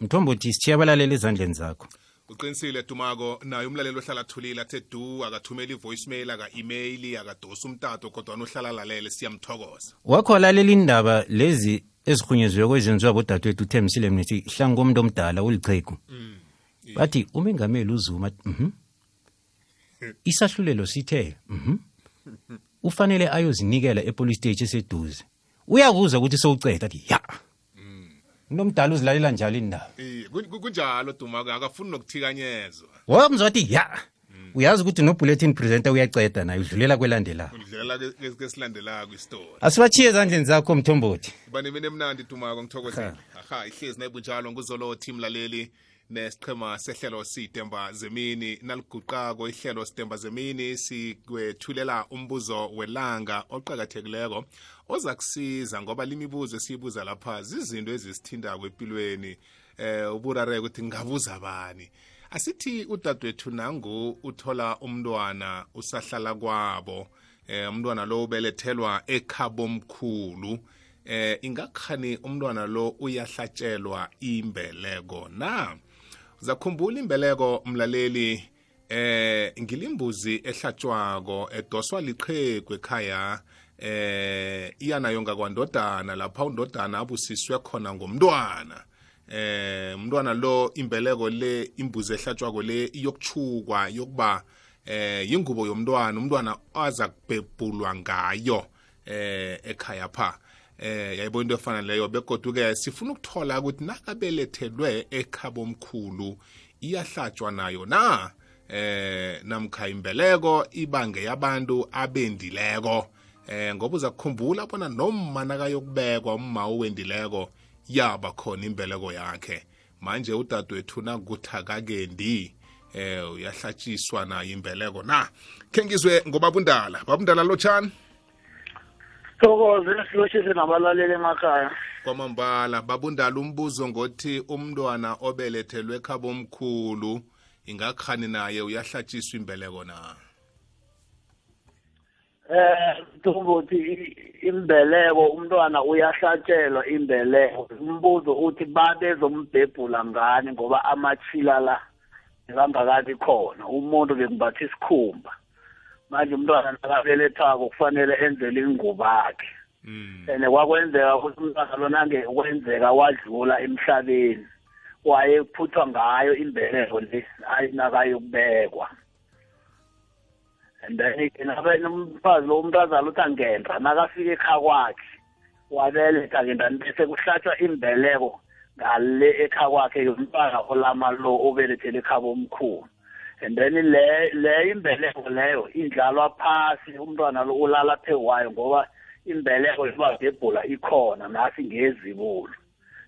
mthombothi sithiya abalaleli ezandleni zakho. Uqinisile dumako? Naye umlaleli ohlala athulile athe du akathumela i-voicemail aka-email akadosa umtato kodwa nohlala lalele siyamthokoza. Wakho walalela indaba lezi ezirhunyeziwe kwezenziwa bodadewethu uthembisile mnithi hlangu komuntu omdala ulichegu bathi umengameli uzuma. Mhm. Isahlulelo sithe mhm. Ufanele ayozinikela epolice stage eseduze. Uyakuza ukuthi sowuceda ya. Unomdala uzilalela njalo indaba. Kun- kunjalo dumako akafuni nokuthikanyezwa. Wamzwa wathi ya uyazi ukuthi no-bulletin presenter uyaceda naye udlulela isitori. Asibachiye ezandleni zakho mthombothi. Kuba nemini emnandi dumako ngithokozile. Aha ihlezi nayibunjalo nguzolothi mlaleli nesiqhema sehlelo sitemba zemini naliguqako ihlelo sitemba zemini sikwethulela umbuzo welanga oqakathekileko oza kusiza ngoba limibuzo esiyibuza lapha zizinto ezisithindako empilweni eh uburareke ukuthi ngabuza bani? Asithi udadewethu nangu uthola umntwana usahlala kwabo. Eh umntwana lo ubelethelwa ekhabomkhulu eh ingakhani umntwana lo uyahlatshelwa imbeleko na? Zakhumbula imbeleko mlaleli eh ngilimbuzi ehlatshwako edoswa liqhegu ekhaya eh iyanayo ngakwandodana lapha undodana abusiswe khona ngomntwana. Eh umntwana lo imbeleko le imbuzi ehlatshwako le iyokuchukwa yokuba eh yingubo yomntwana umntwana aza kubhebhulwa ngayo eh ekhaya pha. Eh yayibona into efana leyo begoduke sifuna ukuthola ukuthi nakabelethelwe ekhabomkhulu iyahlatshwa nayo na? Eh namkha imbeleko ibange yabantu abendileko. Eh ngoba uza kukhumbula bona noma nakayokubekwa umma owendileko yaba khona imbeleko yakhe. Manje udadewethu nakuthi akakendi eh uyahlatshiswa nayo imbeleko na? Khe ngizwe ngobabundala. Babundala lotshani thokoze siloshise nabalaleli emakhaya. Kwamambala babundala umbuzo ngothi umntwana obelethelwe ekhabomkhulu ingakhani naye? Uyahlatshiswa imbeleko na? Eh tumbuthi imbeleko umntwana uyahlatshelwa imbeleko. Umbuzo uthi babezombhebhula ngani? Ngoba amachila la ngangakathi khona. Umuntu bekumbathi isikhumba. Manje umntwana nakabelethwako kufanele enzele ingubo yakhe mm. and kwakwenzeka ukuthi umntwana lona kwenzeka wadlula emhlabeni wayephuthwa ngayo imbeleko le ayinakayokubekwa and then nomfazi lo umntazana uthi angenda nakafika ekhaya kwakhe wabeletha kendani bese kuhlatshwa imbeleko ngale ekhaya kwakhe yomntwana olama lo obelethele ekhaba omkhulu and then le le imbeleko leyo indlalwa phasi umntwana lo ulala phe wayo ngoba imbeleko ibabhebhula ikhona nasi ngezibulo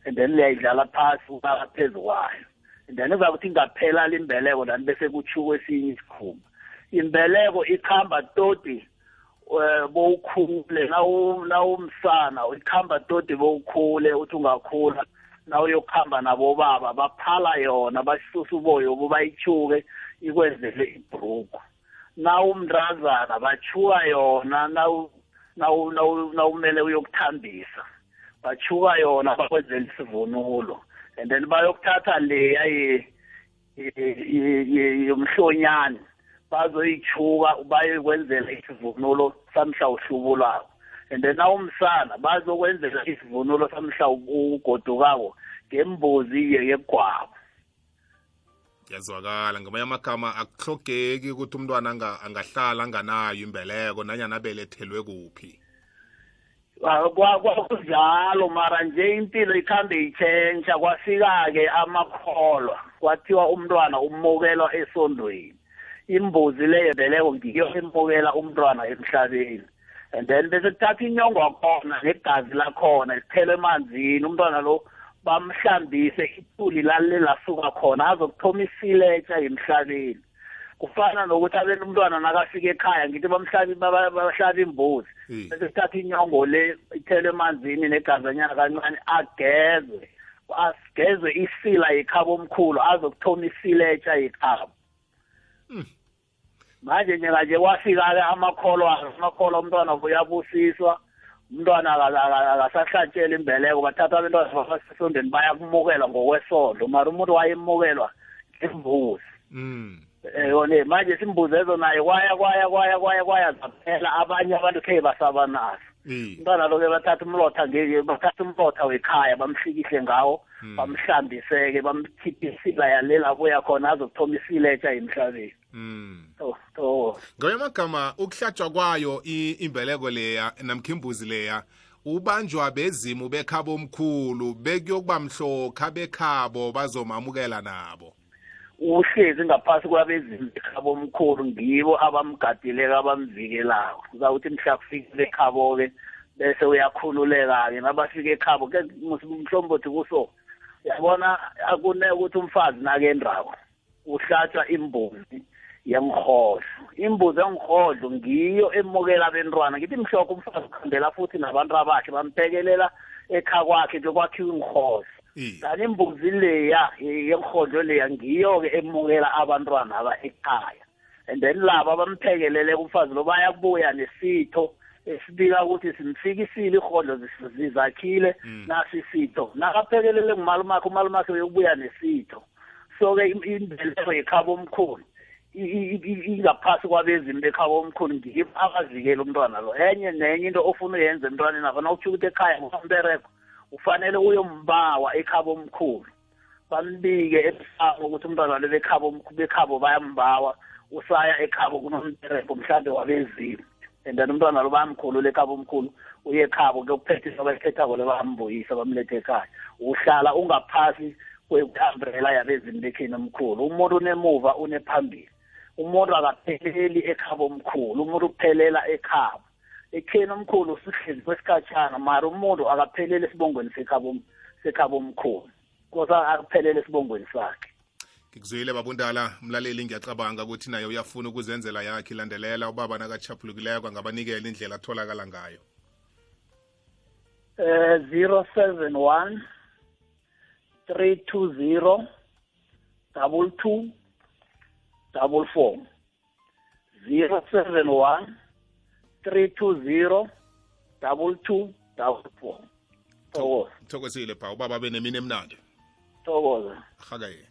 and then liyayidlala phasi ulala phezu kwayo. And then kuzakuthi ingaphela limbeleko lani bese kuchuka esinye isikhumba. Imbeleko ikhamba toti eh bowukhule nawu nawumsana ikhamba toti bowukhule uthi ungakhula nawuyokuhamba nabo baba baphala yona basusa uboyo bobayichuke ikwenzele ibhruku nawumntazana bachuka yona nawu nawu nawu nawumele uyokuthambisa. Bachuka yona bakwenzela isivunulo. And then bayokuthatha leya ye yomhlonyane bazoyichuka bayokwenzela isivunulo samhla uhlubulako and then nawumsana bazokwenzela isivunulo samhla ugodukako ngembuzi yegwabo. Yazwakala ngamanye amagama akuhlogeki ukuthi umntwana anga- angahlala anganayo imbeleko nanyana abelethelwe kuphi. Kwa- kwa- kwakunjalo mara nje impilo ikhambe itshentsha kwafika-ke amakholwa kwathiwa umntwana umukelwa esondweni. Imbuzi leyo beleko ngiyo emukela umntwana emhlabeni. And then bese kuthatha inyongo wakhona negazi lakhona sithele emanzini umntwana lo bamhlambise ithuli lale lasuka khona azokuthoma isiletsha emhlabeni. Kufana nokuthi abena umntwana nakafika ekhaya ngithi bamhlabi baba- bahlaba imbuzi. Mm. bese kuthatha inyongo le ithele emanzini negazanyana kancane agezwe agezwe isila yekhaba omkhulu azokuthoma isiletsha yekhaba. Manje njenganje kwafika-ke amakholwa amakholwa umntwana uyabusiswa umntwana aka- aka- akasahlatshela imbeleko bathatha abentwana babasesondweni bayakumukela ngokwesondo. Mara umuntu wayemukelwa ngembuzi mm. Um yone manje simbuzi ezo naye kwaya kwaya kwaya kwaya kwaya zaphela. Abanye abantu khe basaba nazo eh umntwana lo-ke bathatha umlotha nge bathatha umlotha wekhaya bamhlikihle ngawo bamhlambise-ke bamkhiphe isila yalela abuya khona azokuthoma isiletsha emhlabeni. Mm To- to ngawe amagama ukuhlatshwa kwayo i- imbeleko leya namkhimbuzi leya ubanjwa bezimu bekhabo omkhulu bekuyokuba mhlokha bekhabo bazomamukela nabo. Uhlezi ngaphasi kwabezimu ekhabo omkhulu ngibo abamgadileko abamvikelako zawuthi mhla kufikile ekhabo-ke bese uyakhululeka-ke nabafika ekhabo ke mhlombothi kuso yabona akune ukuthi umfazi nakendako uhlatshwa imbuzi yengihodlo imbuzi yengihodlo ngiyo emukela abentwana ngithi mhlokho umfazi ukhambela futhi nabantu abakhe bamphekelela ekha kwakhe bekwakhiwa ingihodlo eh kanti imbuzi leya yengihodlo leya ngiyo-ke emukela abantwana aba ekhaya and then laba abamthekelele umfazi lo bayabuya nesitho esibika ukuthi simfikisile ihodlo zis- zizakhile nasi isitho nakaphekelele ngumalumakhe umalumakhe uyokubuya nesitho. So-ke im- imbeleko yekhaba omkhulu i- i- i- ingaphasi kwabezimu bekhaba omkhulu ngibo abavikela umntwana lo. Enye nenye into ofuna uyenze emntwaneni apha nawutsho ukuthi ekhaya ngombereko ufanele uyombawa ekhaba omkhulu. Bambike ebusango ukuthi umntwana lo bekhabo bekhabo bayambawa usaya ekhabo kunombereko mhlambe wabezimu and then umntwana lo bayamkhulula ekhabo omkhulu uye ekhabo kuyokuphethiswa abayiphethako le bayambuyisa bamlethe ekhaya. Uhlala ungaphasi kwe-umbrella yabezimu bekheni omkhulu. Umuntu unemuva unephambili. Umuntu akapheleli ekhabo omkhulu umuntu uphelela ekhabo. Ekheni omkhulu sihlezi kwesikhatshana mara umuntu akapheleli esibongweni sekhabo omkhulu kosa akuphelele esibongweni sakhe. Ngikuzwile babundala. Mlaleli ngiyacabanga ukuthi naye uyafuna ukuzenzela yakhe ilandelela ubaba nakachaphulukileko angabanikela indlela atholakala ngayo. Eh 071 320 double two double four. 071 320 double two double four. Thokoza thokozile pha ubaba benemini emnandi. Thokoza hakaye